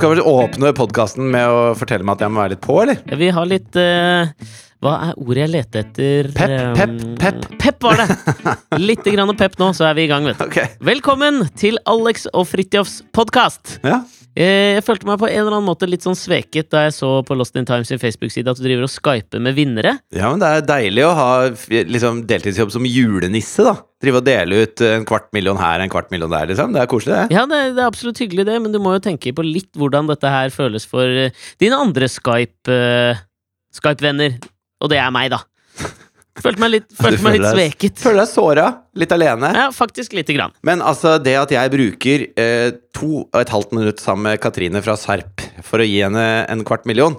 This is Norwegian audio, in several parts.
Skal vel åpne podkasten med å fortelle meg at jeg må være litt på, eller? Vi har litt uh, Hva er ordet jeg leter etter? Pep, pep, Um, pep. Pep var det! Litt grann pep nå, så er vi i gang, vet du. Ok. Velkommen til Alex og Fridtjofs podkast! Ja. Jeg følte meg på en eller annen måte litt sånn sveket da jeg så på Lost in Times sin Facebook-side at du driver og skyper med vinnere. ja, men det er deilig å ha liksom, deltidsjobb som julenisse, da. Drive og dele ut en kvart million her, en kvart million der, liksom. Det er koselig, det. Ja, det, det er absolutt hyggelig, det, men du må jo tenke på litt hvordan dette her føles for eh, dine andre Skype, eh, Skype-venner. Og det er meg, da. Følte meg litt, følte meg litt sveket. Føler deg såra. Litt alene. Ja, faktisk lite grann. Men altså, det at jeg bruker eh, to og et halvt minutt sammen med Katrine fra Serp for å gi henne en kvart million,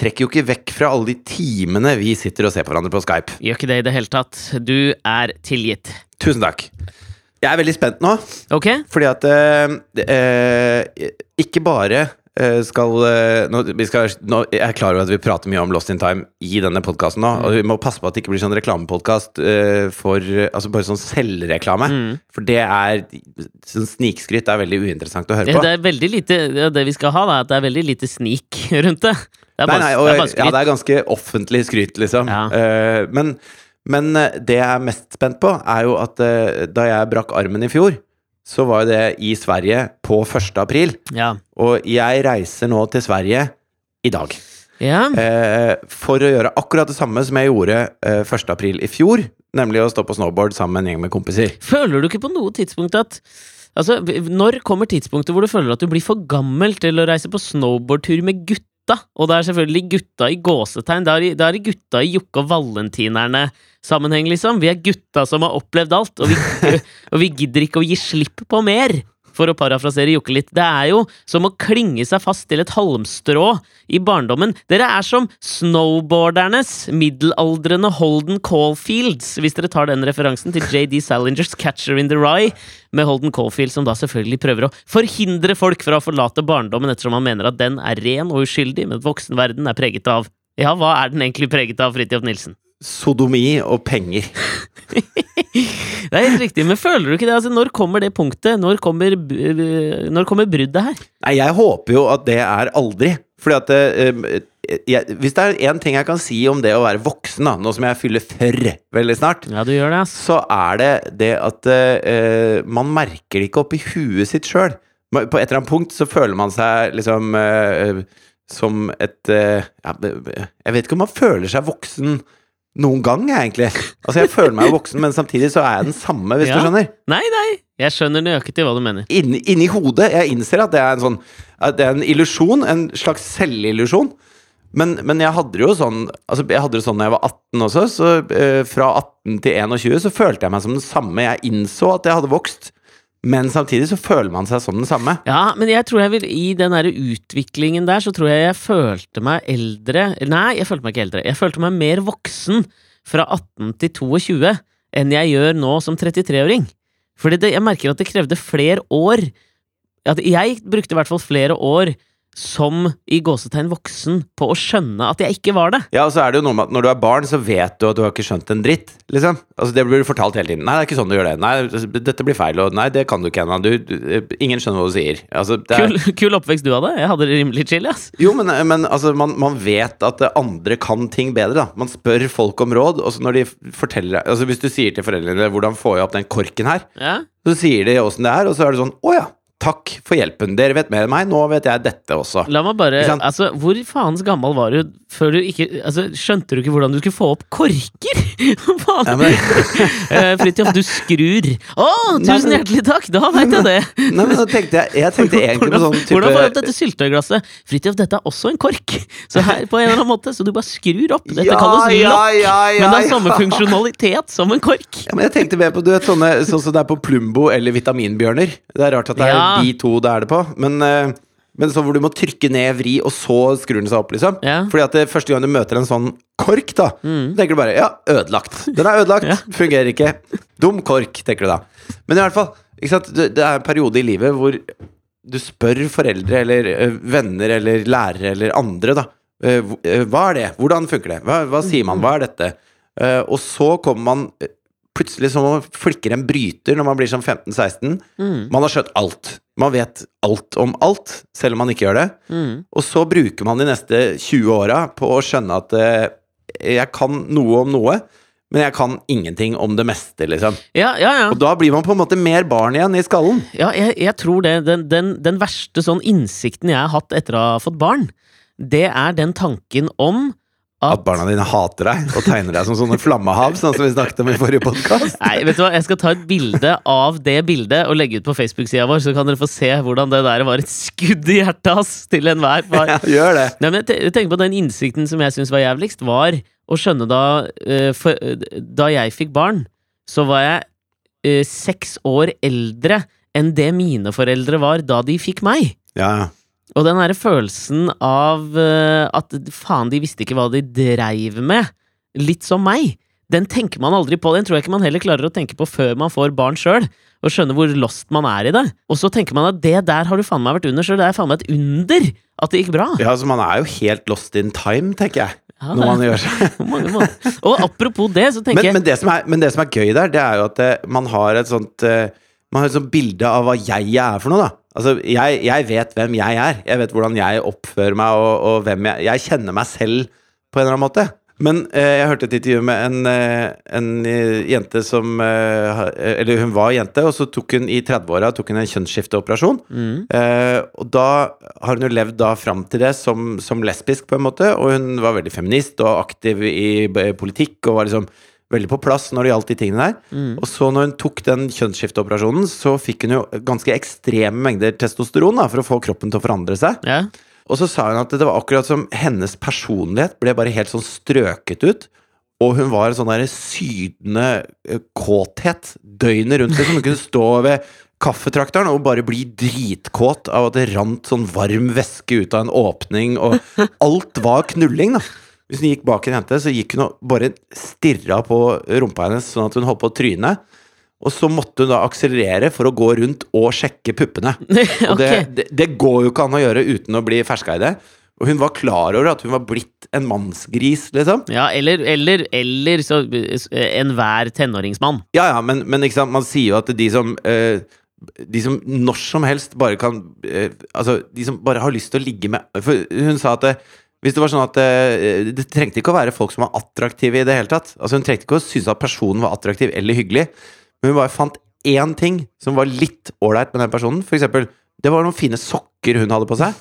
trekker jo ikke vekk fra alle de timene vi sitter og ser på hverandre på Skype. Gjør ikke det i det hele tatt. Du er tilgitt. Tusen takk. Jeg er veldig spent nå, Ok? fordi at eh, eh, Ikke bare skal, eh, nå, vi skal nå, Jeg er klar over at vi prater mye om Lost in Time i denne podkasten nå, og vi må passe på at det ikke blir sånn reklamepodkast uh, for Altså bare sånn selvreklame. Mm. For det er sånn Snikskryt er veldig uinteressant å høre på. det er veldig lite Det vi skal ha, da, er at det er veldig lite snik rundt det. Det er bare, nei, og, det er bare ja, det er ganske offentlig skryt, liksom. Ja. Uh, men, men eh, det jeg er mest spent på, er jo at uh, da jeg brakk armen i fjor, så var jo det i Sverige på 1. april. Ja. Og jeg reiser nå til Sverige i dag. ja. Eh, for å gjøre akkurat det samme som jeg gjorde eh, 1. april i fjor. Nemlig å stå på snowboard sammen med en gjeng med kompiser. Føler du ikke på noe tidspunkt at Altså, når kommer tidspunktet hvor du føler at du blir for gammel til å reise på snowboardtur med gutta? Og det er selvfølgelig gutta i gåsetegn. Det er det- er gutta i Jokke og Valentinerne-sammenheng, liksom. Vi er gutta som har opplevd alt, og vi, og vi gidder ikke å gi slipp på mer. For å parafrasere Jokke litt. Det er jo som å klinge seg fast til et halmstrå i barndommen. Dere er som snowboardernes middelaldrende Holden Caulfields, hvis dere tar den referansen til JD Salingers Catcher in the Rye, med Holden Caulfield som da selvfølgelig prøver å forhindre folk fra å forlate barndommen ettersom han mener at den er ren og uskyldig, men voksenverden er preget av Ja, hva er den egentlig preget av, Fridtjof Nilsen? Sodomi og penger. Det er helt riktig, men føler du ikke det? Altså, når kommer det punktet? Når kommer, når kommer bruddet her? Nei, jeg håper jo at det er aldri. Fordi at eh, jeg, Hvis det er én ting jeg kan si om det å være voksen, da, nå som jeg fyller før veldig snart, Ja, du gjør det, ass. så er det det at eh, man merker det ikke oppi huet sitt sjøl. På et eller annet punkt så føler man seg liksom eh, som et eh, ja, Jeg vet ikke om man føler seg voksen noen gang, jeg, egentlig. Altså, jeg føler meg voksen, men samtidig så er jeg den samme, hvis Ja. du skjønner. Nei, nei, jeg skjønner nøyaktig hva du mener. inni, inni hodet. Jeg innser at det er en sånn At det er en illusjon, en slags selvillusjon. Men, men jeg hadde jo sånn Altså jeg hadde det sånn da jeg var 18 også. Så eh, fra 18 til 21 så følte jeg meg som den samme. Jeg innså at jeg hadde vokst, men samtidig så føler man seg som den samme. Ja, men jeg tror jeg vil i den der utviklingen der, så tror jeg jeg følte meg eldre Nei, jeg følte meg ikke eldre. Jeg følte meg mer voksen fra 18 til 22 enn jeg gjør nå som 33-åring. Fordi jeg merker at det krevde flere år at Jeg brukte i hvert fall flere år som i gåsetegn voksen på å skjønne at jeg ikke var det. Ja, og så er det jo noe med at når du er barn, så vet du at du har ikke skjønt en dritt. Liksom. Altså Det blir fortalt hele tiden. Nei, det er ikke sånn du gjør det. Nei, dette blir feil. Og nei, det kan du ikke ennå. Du, du, ingen skjønner hva du sier. Altså, det er, Kul, kul oppvekst du hadde. Jeg hadde det rimelig chill, ass. Jo, men, men altså, man, man vet at andre kan ting bedre, da. Man spør folk om råd, og så når de forteller Altså, hvis du sier til foreldrene 'hvordan får jeg opp den korken her', Ja. så sier de åssen det er, og så er det sånn 'å ja, takk for hjelpen, dere vet mer enn meg, nå vet jeg dette også'. La meg bare Altså, hvor faens gammel var du før du ikke Altså, skjønte du ikke hvordan du skulle få opp korker? Faen? Ja, men, Eh, Fridtjof, du skrur. Å, Nei, tusen men- hjertelig takk! Da veit jeg det. nei, men så tenkte jeg Jeg tenkte egentlig på sånn type hvordan får du opp dette syltetøyglasset? Fridtjof, dette er også en kork. Så her på en eller annen måte, så du bare skrur opp. Dette Ja, kalles ja, lokk. ja, ja, men det er ja. samme funksjonalitet som en kork. Ja, men jeg tenkte mer på du vet, sånne, sånn som det er på Plumbo eller Vitaminbjørner. Det er rart at det er Ja. De to det er det på. Men, eh, men sånn hvor du må trykke ned, vri, og så skrur den seg opp, liksom. Ja. Fordi at det første gang du møter en sånn kork, da, Mm. tenker du bare ja, ødelagt. Den er ødelagt, Ja. fungerer ikke. Dum kork, tenker du da. Men i hvert fall, det er en periode i livet hvor du spør foreldre eller eh, venner eller lærere eller andre, da. eh, hv- eh, hva er det? Hvordan funker det? Hva, hva sier man? Hva er dette? Eh, og så kommer man eh, plutselig som om man flikker en bryter når man blir sånn 15-16. Mm. Man har skjønt alt. Man vet alt om alt, selv om man ikke gjør det. Mm. Og så bruker man de neste 20 åra på å skjønne at eh, jeg kan noe om noe, men jeg kan ingenting om det meste, liksom. Ja, ja, ja. Og da blir man på en måte mer barn igjen i skallen. ja jeg, jeg tror det. Den, den, den verste sånn innsikten jeg har hatt etter å ha fått barn, det er den tanken om At at barna dine hater deg og tegner deg som sånne flammehav, sånn som vi snakket om i forrige podcast. Nei, vet du hva, jeg skal ta et bilde av det bildet og legge ut på Facebook-sida vår, så kan dere få se hvordan det der var et skudd i hjertet hans til enhver far. Ja, gjør det. Nei, men jeg tenker på den innsikten som jeg syns var jævligst, var å skjønne da eh, for, eh, Da jeg fikk barn, så var jeg eh, seks år eldre enn det mine foreldre var da de fikk meg. Ja, ja. Og den derre følelsen av eh, at faen, de visste ikke hva de dreiv med, litt som meg, den tenker man aldri på. Den tror jeg ikke man heller klarer å tenke på før man får barn sjøl, og skjønner hvor lost man er i det. Og så tenker man at det der har du faen meg vært under sjøl, det er faen meg et under at det gikk bra. ja, altså man er jo helt lost in time, tenker jeg. Ja, Når man gjør seg. Og apropos det, så tenker men, jeg men, det som er, men det som er gøy der, det er jo at eh, man har et sånt eh, Man har et sånt bilde av hva jeg er for noe, da. Altså, jeg, jeg vet hvem jeg er. Jeg vet hvordan jeg oppfører meg, og, og hvem jeg Jeg kjenner meg selv på en eller annen måte. Men eh, jeg hørte et intervju med en, eh, en eh, jente som eh, Eller hun var jente, og så tok hun i 30-åra en kjønnsskifteoperasjon. mm, Eh, og da har hun jo levd da fram til det som, som lesbisk, på en måte. Og hun var veldig feminist og aktiv i politikk og var liksom veldig på plass når det gjaldt de tingene der. mm. Og så når hun tok den kjønnsskifteoperasjonen, så fikk hun jo ganske ekstreme mengder testosteron da, for å få kroppen til å forandre seg. Ja. Og så sa hun at det var akkurat som hennes personlighet ble bare helt sånn strøket ut. Og hun var en sånn der sydende eh, kåthet døgnet rundt. Som Hun kunne stå ved kaffetrakteren og bare bli dritkåt av at det rant sånn varm væske ut av en åpning, og alt var knulling, da. Hvis hun gikk bak en jente, så gikk hun og bare stirra på rumpa hennes sånn at hun holdt på å tryne. Og så måtte hun da akselerere for å gå rundt og sjekke puppene. Og det, det, det går jo ikke an å gjøre uten å bli ferska i det. Og hun var klar over at hun var blitt en mannsgris, liksom. Ja, eller, eller, eller så enhver tenåringsmann. Ja, ja, men, men man sier jo at de som eh, De som når som helst bare kan eh, Altså, de som bare har lyst til å ligge med For hun sa at det, hvis det var sånn at eh, Det trengte ikke å være folk som var attraktive i det hele tatt. Altså Hun trengte ikke å synes at personen var attraktiv eller hyggelig, men hun bare fant én ting som var litt ålreit med den personen. For eksempel, det var noen fine sokker hun hadde på seg.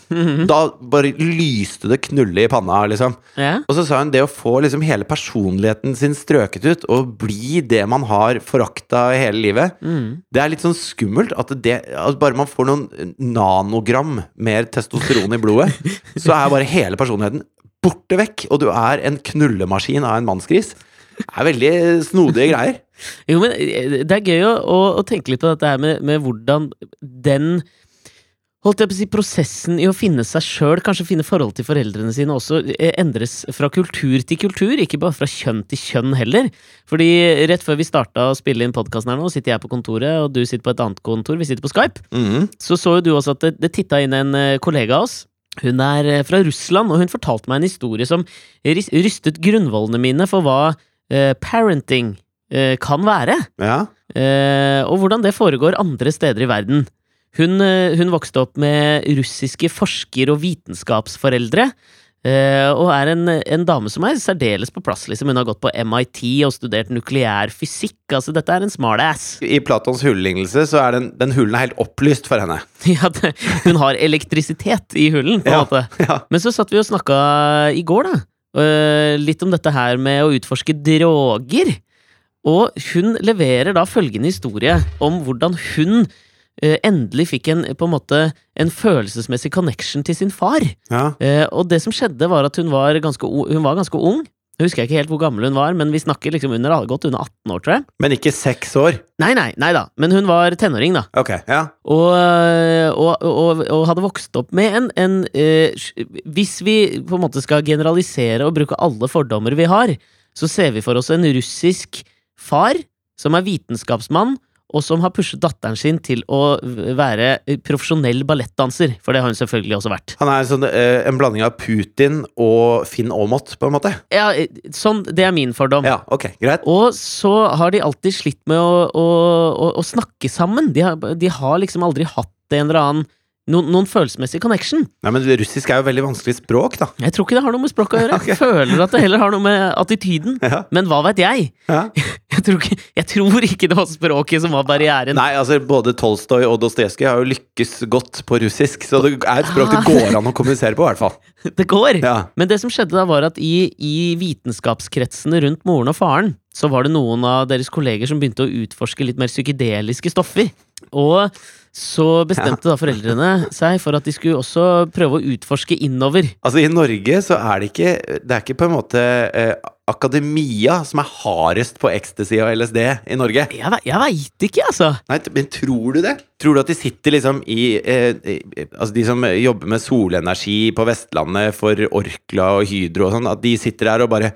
Da bare lyste det knulle i panna, liksom. Yeah. Og så sa hun det å få liksom hele personligheten sin strøket ut, og bli det man har forakta hele livet, Mm. det er litt sånn skummelt at det, at bare man får noen nanogram mer testosteron i blodet, så er bare hele personligheten borte vekk, og du er en knullemaskin av en mannsgris. Det er veldig snodige greier. Jo, men eh, det er gøy å, å, å tenke litt på dette her med, med hvordan den Holdt jeg på å si Prosessen i å finne seg sjøl, kanskje finne forhold til foreldrene sine, også eh, endres fra kultur til kultur, ikke bare fra kjønn til kjønn heller. Fordi rett før vi starta å spille inn podkasten her nå, sitter jeg på kontoret, og du sitter på et annet kontor, vi sitter på Skype. Mhm. så så jo du også at det, det titta inn en eh, kollega av oss. Hun er eh, fra Russland, og hun fortalte meg en historie som rystet grunnvollene mine for hva eh, parenting eh, kan være. Ja. Eh, og hvordan det foregår andre steder i verden. Hun, eh, hun vokste opp med russiske forsker- og vitenskapsforeldre. eh, og er en, en dame som er særdeles på plass. Liksom. Hun har gått på MIT og studert nukleær fysikk. Altså, dette er en smartass. I Platons hullelignelse så er den, den hullen er helt opplyst for henne. Ja, det, hun har elektrisitet i hullen, på en Ja. måte. Ja. Men så satt vi og snakka i går, da. øh, litt om dette her med å utforske droger. Og hun leverer da følgende historie om hvordan hun endelig fikk en, på en måte, en følelsesmessig connection til sin far. Ja. Eh, og det som skjedde, var at hun var ganske, hun var ganske ung. Jeg husker ikke helt hvor gammel hun var, men vi snakker liksom under, godt under 18 år, tror jeg. Men ikke seks år. Nei, nei, nei da, men hun var tenåring, da. Ok, ja. Og, og, og, og hadde vokst opp med en, en eh, Hvis vi på en måte skal generalisere og bruke alle fordommer vi har, så ser vi for oss en russisk far som er vitenskapsmann, og som har pushet datteren sin til å være profesjonell ballettdanser. For det har hun selvfølgelig også vært. Han er sånn, eh, en blanding av Putin og Finn Aamodt, på en måte. Ja, eh, sånn, Det er min fordom. Ja, ok, greit. Og så har de alltid slitt med å, å, å, å snakke sammen. De har, de har liksom aldri hatt en eller annen noen, noen følelsesmessig connection. Nei, men russisk er jo veldig vanskelig språk, da. Jeg tror ikke det har noe med språk å gjøre. okay. Jeg føler at det heller har noe med attityden. Ja. Men hva vet jeg? Ja. Jeg tror, ikke, jeg tror ikke det var språket som var barrieren. Nei, altså både Tolstoy og Dostojevskij har jo lykkes godt på russisk, så det er et språk det Ah. går an å kommunisere på, i hvert fall. Det går! Ja. Men det som skjedde da, var at i, i vitenskapskretsene rundt moren og faren, så var det noen av deres kolleger som begynte å utforske litt mer psykedeliske stoffer. Og så bestemte da foreldrene seg for at de skulle også prøve å utforske innover. Altså, i Norge så er det ikke Det er ikke på en måte eh, akademia som er hardest på ecstasy og LSD i Norge. Jeg, jeg veit ikke, altså! Nei, men tror du det? Tror du at de sitter liksom i eh, i- Altså de som jobber med solenergi på Vestlandet for Orkla og Hydro og sånn, at de sitter der og bare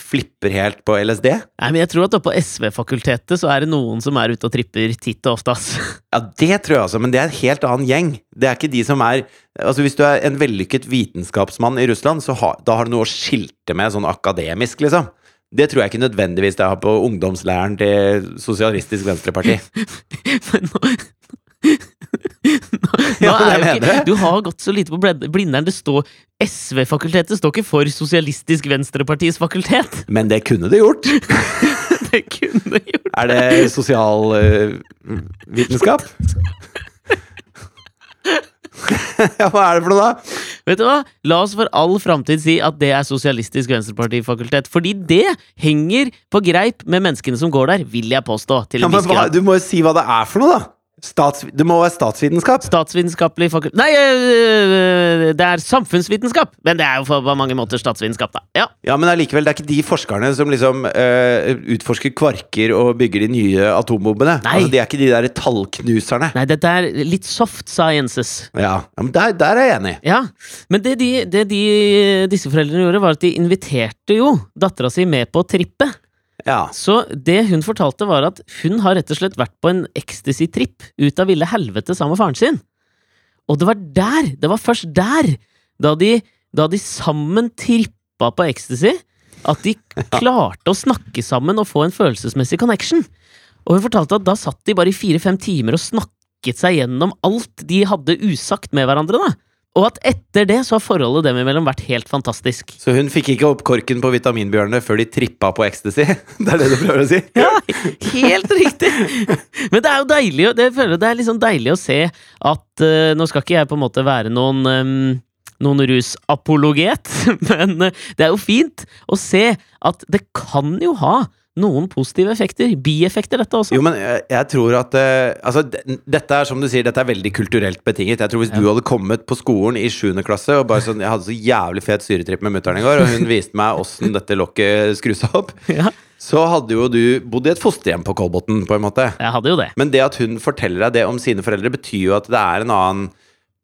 flipper helt på LSD? Nei, men jeg tror at oppe på SV-fakultetet så er det noen som er ute og tripper titt og ofte, ass. Ja, det tror jeg altså, men det er en helt annen gjeng. Det er ikke de som er Altså Hvis du er en vellykket vitenskapsmann i Russland, så ha, da har du noe å skilte med sånn akademisk, liksom. Det tror jeg ikke nødvendigvis det har på ungdomslæren til Sosialistisk Venstreparti. Men nå, Ja, er jo ikke. Du har gått så lite på Blindern. Det står SV-fakultetet står ikke for Sosialistisk Venstrepartis fakultet. Men det kunne det gjort. Det kunne gjort Er det sosialvitenskap? ja, hva er det for noe, da? Vet du hva? La oss for all framtid si at det er Sosialistisk Venstreparti-fakultet. Fordi det henger på greip med menneskene som går der, vil jeg påstå. Ja, hva, du må jo si hva det er for noe, da! Stats, det må være statsvitenskap. Statsvitenskapelig fakult... Nei, øh, det er samfunnsvitenskap! Men det er jo på mange måter statsvitenskap, da. Ja. Ja, men allikevel, det er ikke de forskerne som liksom uh, utforsker kvarker og bygger de nye atombombene. Nei. Altså, de er ikke de der tallknuserne. Nei, dette er litt soft sciences. Ja, ja men der, der er jeg enig. Ja, men det, de, det de, disse foreldrene gjorde, var at de inviterte jo dattera si med på trippet. Ja. Så det hun fortalte, var at hun har rett og slett vært på en ecstasy-tripp ut av ville helvete sammen med faren sin. Og det var der, det var først der, da de, da de sammen trippa på ecstasy, at de klarte å snakke sammen og få en følelsesmessig connection. Og hun fortalte at da satt de bare i fire-fem timer og snakket seg gjennom alt de hadde usagt med hverandre. da. Og at etter det så har forholdet dem imellom vært helt fantastisk. Så hun fikk ikke opp korken på vitaminbjørnene før de trippa på ecstasy? Det er det du prøver å si? Ja, helt riktig! Men det er jo deilig, det, det er liksom deilig å se at uh, Nå skal ikke jeg på en måte være noen um, noen rusapologet, men eh, det er jo fint å se at det kan jo ha noen positive effekter. Bieffekter, dette også. Jo, men jeg, jeg tror at uh, Altså, dette er som du sier, dette er veldig kulturelt betinget. Jeg tror Hvis Ja. du hadde kommet på skolen i 7. klasse og bare sånn Jeg hadde så jævlig fet syretripp med mutter'n i går, og hun viste meg åssen dette lokket skrus opp, Ja, så hadde jo du bodd i et fosterhjem på Kolbotn, på en måte. jeg hadde jo det. Men det at hun forteller deg det om sine foreldre, betyr jo at det er en annen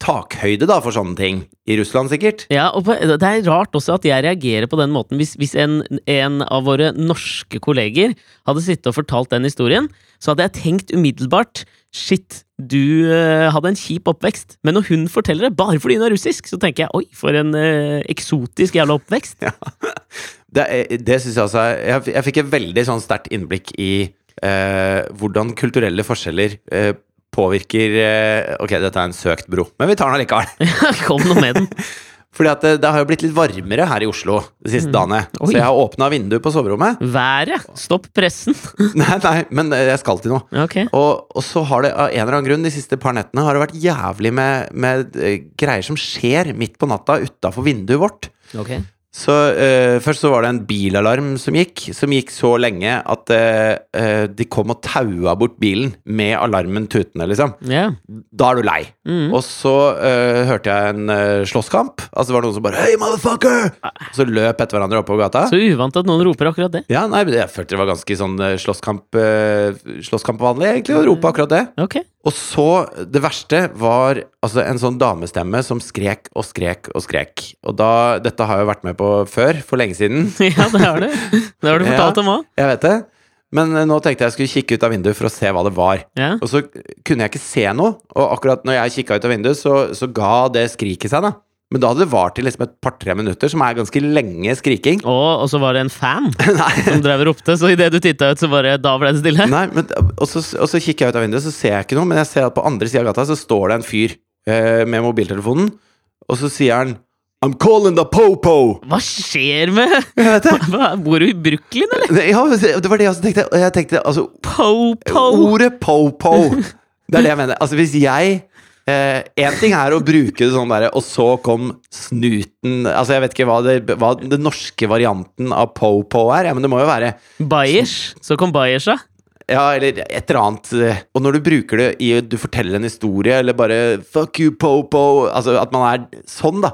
takhøyde da for sånne ting. I Russland, sikkert. Ja, og Det er rart også at jeg reagerer på den måten hvis, hvis en, en av våre norske kolleger hadde sittet og fortalt den historien, så hadde jeg tenkt umiddelbart Shit, du uh, hadde en kjip oppvekst. Men når hun forteller det, bare fordi hun er russisk, så tenker jeg oi, for en uh, eksotisk jævla oppvekst. Det, er- det synes jeg altså Jeg, jeg fikk et veldig sånn sterkt innblikk i uh, hvordan kulturelle forskjeller eh, påvirker eh, Ok, dette er en søkt bro, men vi tar den allikevel. Kom nå med den. Fordi at det, det har jo blitt litt varmere her i Oslo de siste dagene. Oi. Så jeg har åpna vinduet på soverommet. Været! Stopp pressen! Nei, nei, men eh, jeg skal til noe. Ok. Og, og så har det av en eller annen grunn de siste par nettene har det vært jævlig med, med eh, greier som skjer midt på natta utafor vinduet vårt. ok. Så uh, Først så var det en bilalarm som gikk, som gikk så lenge at eh, de kom og taua bort bilen med alarmen tutende, liksom. Yeah. Da er du lei. Mm. Og så uh, hørte jeg en uh, slåsskamp. Altså det var noen som bare Hei, motherfucker! Og så løp etter hverandre oppover gata. Så uvant at noen roper akkurat det. Ja, nei, Jeg følte det var ganske sånn slåsskamp uh, Slåsskampvanlig, egentlig, å rope akkurat det. Ok. Og så, det verste var altså en sånn damestemme som skrek og skrek og skrek. Og da Dette har jeg jo vært med på før, for lenge siden. Ja, det har du. Det har du fortalt om òg. Jeg vet det. Men eh, nå tenkte jeg skulle kikke ut av vinduet for å se hva det var. Ja. Og så kunne jeg ikke se noe. Og akkurat når jeg kikka ut av vinduet, så, så ga det skriket seg, da. Men da hadde det vart i liksom et par-tre minutter, som er ganske lenge skriking. Og, og så var det en fan som drev og ropte, så idet du titta ut, så bare Da ble det stille. Nei men, og, så, og så kikker jeg ut av vinduet, så ser jeg ikke noe, men jeg ser at på andre sida av gata så står det en fyr eh, med mobiltelefonen, og så sier han I'm calling the po-po! Hva skjer med. Hva, Bor du i Brooklyn, eller? Ja, det var det jeg også tenkte. Jeg tenkte altså Po-po! Ordet po-po. Det er det jeg mener. Altså, hvis jeg Én ting er å bruke det sånn derre Og så kom snuten Altså, jeg vet ikke hva, det, hva den norske varianten av po-po er, ja, men det må jo være Bayers. Så kom Bayers, da. Ja, eller et eller annet eh, Og når du bruker det i Du forteller en historie, eller bare Fuck you, po-po Altså at man er sånn, da.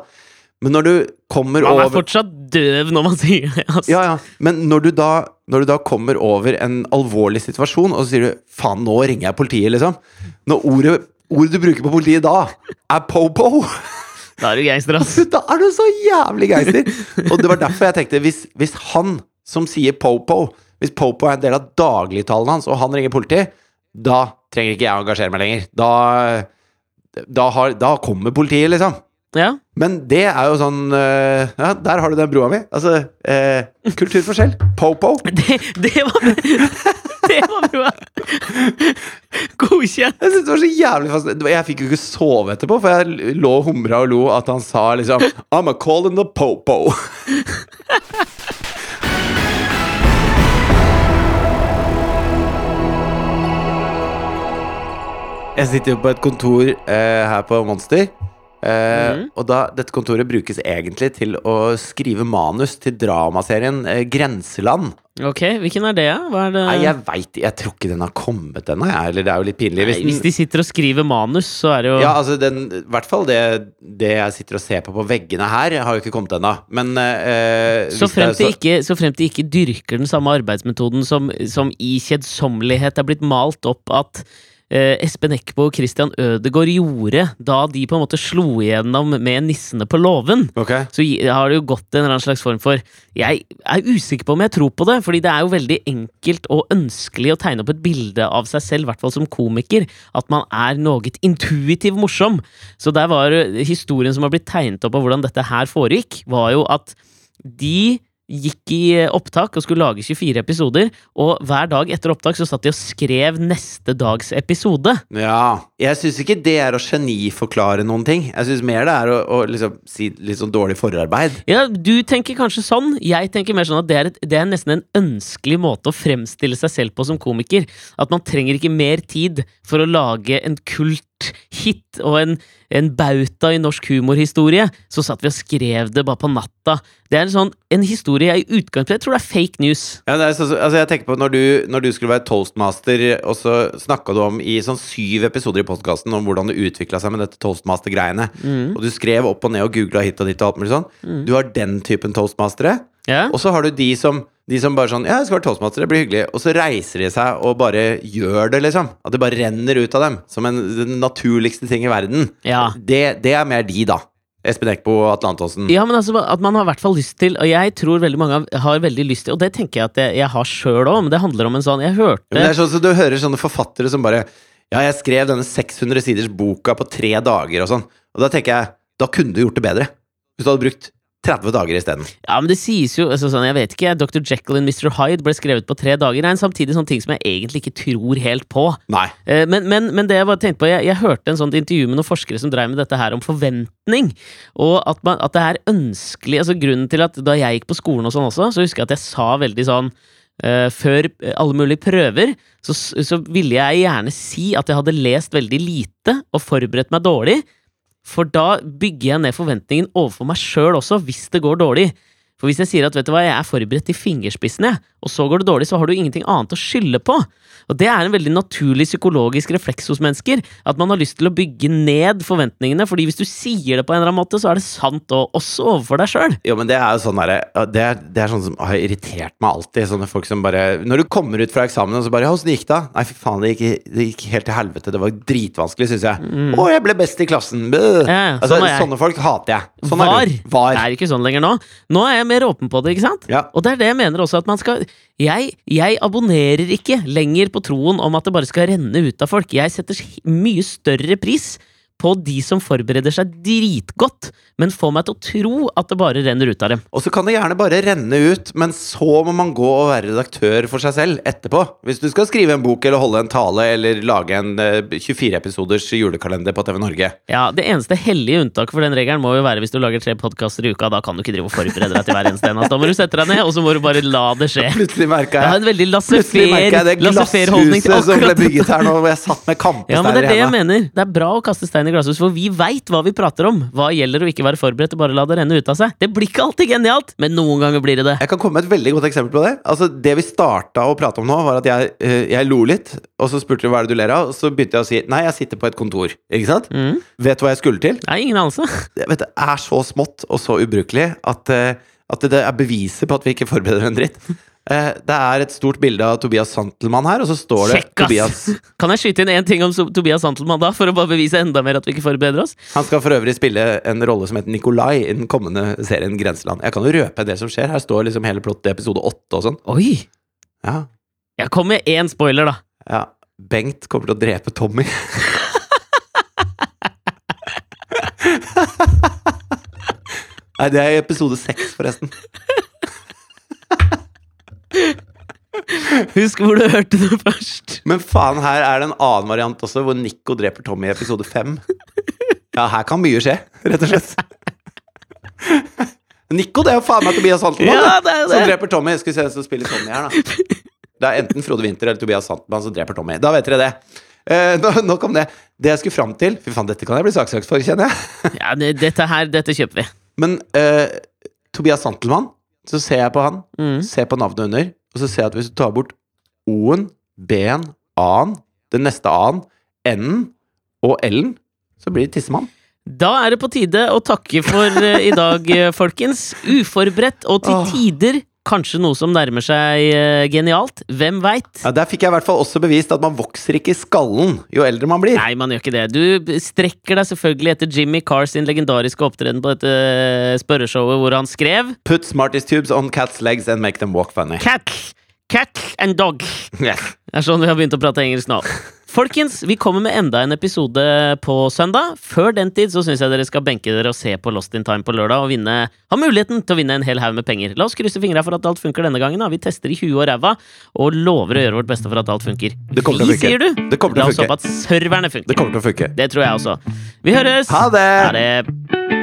Men når du kommer over Man er fortsatt døv når man sier det. Altså. Ja, ja. Men når du, da, når du da kommer over en alvorlig situasjon, og så sier du 'faen, nå ringer jeg politiet', liksom. Når ordet, ordet du bruker på politiet da, er po-po, Da er du gangster, ass. da er du så jævlig gangster! Og det var derfor jeg tenkte, hvis, hvis han som sier po-po, hvis po-po er en del av dagligtalen hans, og han ringer politiet, da trenger ikke jeg å engasjere meg lenger. Da, da, har, da kommer politiet, liksom. Ja. Men det er jo sånn uh, Ja, der har du den broa mi. Altså, uh, kulturforskjell. Po-po. Det, det var Det var bra! Godkjent. Jeg synes det var så jævlig fascinerende. Jeg fikk jo ikke sove etterpå, for jeg lå og humra og lo at han sa liksom I'm a call in the po-po. Jeg sitter jo på et kontor eh, her på Monster. Eh, mm. Og da, dette kontoret brukes egentlig til å skrive manus til dramaserien eh, Grenseland. Ok, hvilken er det? Hva er det? Nei, jeg veit Jeg tror ikke den har kommet ennå. Eller det er jo litt pinlig. Nei, Hvis hvis de sitter og skriver manus, så er det jo ja, altså den, I hvert fall det, det jeg sitter og ser på på veggene her, har jo ikke kommet ennå. Men eh, så frem til fremt, er ikke, så fremt de ikke dyrker den samme arbeidsmetoden som, som i kjedsommelighet er blitt malt opp at eh, Espen Eckbo og Christian Ødegaard gjorde da de på en måte slo igjennom med Nissene på låven. okay. Så har det jo gått en eller annen slags form for Jeg er usikker på om jeg tror på det, fordi det er jo veldig enkelt og ønskelig å tegne opp et bilde av seg selv, i hvert fall som komiker, at man er noe intuitiv morsom. Så der var eh, historien som har blitt tegnet opp av hvordan dette her foregikk, var jo at de gikk i opptak og skulle lage 24 episoder, og hver dag etter opptak så satt de og skrev neste dags episode. Ja. Jeg syns ikke det er å geniforklare noen ting. Jeg syns mer det er å, å liksom si litt sånn dårlig forarbeid. Ja, du tenker kanskje sånn. Jeg tenker mer sånn at det er, et, det er nesten en ønskelig måte å fremstille seg selv på som komiker. At man trenger ikke mer tid for å lage en kult-hit og en, en bauta i norsk humorhistorie. Så satt vi og skrev det bare på natta. Det er en sånn en historie jeg i utgangspunktet tror det er fake news. Ja, det er så, altså jeg tenker på når du, når du skulle være toastmaster, og så snakka du om i sånn syv episoder i podkasten om hvordan det utvikla seg med dette toastmaster-greiene, og du skrev opp og ned og googla hit og dit og alt mulig sånn. Du har den typen toastmastere, Ja? og så har du de som de som bare sånn Ja, jeg skal være toastmaster, det blir hyggelig. Og så reiser de seg og bare gjør det, liksom. At det bare renner ut av dem. Som en, den naturligste ting i verden. Ja. Det, det er mer de, da. Espen Eckbo og Atle Antonsen. Ja, men altså at man har i hvert fall lyst til Og jeg tror veldig mange har- veldig lyst til Og det tenker jeg at jeg, jeg har sjøl òg, men det handler om en sånn Jeg hørte Men det er sånn så du hører sånne forfattere som bare Ja, jeg skrev denne 600 siders boka på tre dager og sånn. Og da tenker jeg, da kunne du gjort det bedre. Hvis du hadde brukt 30 dager isteden. Ja, men det sies jo altså, sånn, Jeg vet ikke, Dr. Jekyll and Mr. Hyde ble skrevet på tre dager. Det er en samtidig sånn ting som jeg egentlig ikke tror helt på. Nei. Eh, Men, men, men det jeg bare tenkte på jeg, jeg hørte en sånt intervju med noen forskere som drev med dette her om forventning. Og at, man, at det er ønskelig altså Grunnen til at da jeg gikk på skolen og sånn også, så husker jeg at jeg sa veldig sånn Uh, før alle mulige prøver, så, så ville jeg gjerne si at jeg hadde lest veldig lite og forberedt meg dårlig. For da bygger jeg ned forventningen overfor meg sjøl også, hvis det går dårlig. For hvis jeg sier at vet du hva, jeg er forberedt til fingerspissene, og så går det dårlig, så har du ingenting annet å skylde på. Og det er en veldig naturlig psykologisk refleks hos mennesker. At man har lyst til å bygge ned forventningene, fordi hvis du sier det på en eller annen måte, så er det sant, og også overfor deg sjøl. Jo, men det er jo sånn der, det, er- det er sånn som har irritert meg alltid. Sånne folk som bare Når du kommer ut fra eksamen og så bare Ja, åssen gikk det? Nei, fy faen, det gikk, det gikk helt til helvete. Det var dritvanskelig, syns jeg. Å, jeg ble best i klassen. Mm. Ja, altså, sånn sånne folk hater jeg. Sånn Var. er. Var. Det er ikke sånn lenger nå. Nå er jeg mer åpen på det, ikke sant? Ja. Og det er det jeg mener også, at man skal jeg, jeg abonnerer ikke lenger på troen om at det bare skal renne ut av folk. Jeg setter mye større pris på de som forbereder seg dritgodt, men får meg til å tro at det bare renner ut av dem. Og så kan det gjerne bare renne ut, men så må man gå og være redaktør for seg selv etterpå. Hvis du skal skrive en bok eller holde en tale eller lage en eh, 24 episoders julekalender på TV Norge. Ja, Det eneste hellige unntaket for den regelen må jo være hvis du lager tre podkaster i uka. Da kan du ikke drive og forberede deg til hver eneste en. Da må du sette deg ned, og så må du bare la det skje. Plutselig merka Jeg jeg en veldig det laissez-faire-holdning til glasshuset som ble bygget her nå, hvor jeg satt med Ja, men det kampesteiner er det jeg mener. Det er bra å kaste stein i glasshus, for vi veit hva vi prater om. Hva gjelder å ikke være forberedt og bare la det renne ut av seg. Det blir ikke alltid genialt, men noen ganger blir det det. Jeg kan komme med et veldig godt eksempel på det. Altså, det vi starta å prate om nå, var at jeg, eh, jeg lo litt, og så spurte du hva er det du ler av, og så begynte jeg å si nei, jeg sitter på et kontor. Ikke sant? Mm. Vet du hva jeg skulle til? Nei, ingen anelse. Vet, det er så smått og så ubrukelig at, eh, at det er beviset på at vi ikke forbereder en dritt. Eh, Det er et stort bilde av Tobias Santelmann her, og så står det Kjekk! Tobias Kan jeg skyte inn én ting om Tobias Santelmann da, for å bare bevise enda mer at vi ikke forbereder oss? Han skal for øvrig spille en rolle som heter Nikolai i den kommende serien Grenseland. Jeg kan jo røpe det som skjer. Her står liksom hele plottet episode åtte og sånn. Oi! Ja. Jeg kom med én spoiler, da. ja. Bengt kommer til å drepe Tommy. Nei, det er i episode seks, forresten. Husk hvor du hørte det først. Men faen, her er det en annen variant også, hvor Nico dreper Tommy i episode fem. Ja, her kan mye skje, rett og slett. Nico, det er jo faen meg Tobias Santelmann Ja, det, det som dreper Tommy. Skal vi se hvem som spiller Tommy her, da. Det er enten Frode Winther eller Tobias Santelmann som dreper Tommy. Da vet dere det. Eh, nå- nok om det. Det jeg skulle fram til Fy faen, dette kan jeg bli saksøkt for, kjenner jeg. Ja, det, Dette her, dette kjøper vi. Men eh, Tobias Santelmann, så ser jeg på han, Mm. ser på navnet under, og så ser jeg at hvis du tar bort O-en, B-en, A-en, den neste A-en, N-en og L-en, så blir det tissemann. Da er det på tide å takke for eh, i dag, eh, folkens. Uforberedt og til tider kanskje noe som nærmer seg eh, genialt. Hvem veit? Ja, Der fikk jeg i hvert fall også bevist at man vokser ikke i skallen jo eldre man blir. Nei, man gjør ikke det. Du strekker deg selvfølgelig etter Jimmy Carr sin legendariske opptreden på dette eh, spørreshowet hvor han skrev Put Smarties tubes on cats legs and make them walk funny. Cat, cat and dog. Yes. Det er sånn vi har begynt å prate engelsk nå. Folkens, vi kommer med enda en episode på søndag. Før den tid så syns jeg dere skal benke dere og se på Lost in Time på lørdag og vinne, ha muligheten til å vinne en hel haug med penger. La oss krysse fingra for at alt funker denne gangen. da Vi tester i huet og ræva og lover å gjøre vårt beste for at alt funker. Det kommer til å Vi, funke. sier du. Det kommer til La oss håpe at serverne funker. Det kommer til å funke. Det tror jeg også. Vi høres! Ha det! Ha det!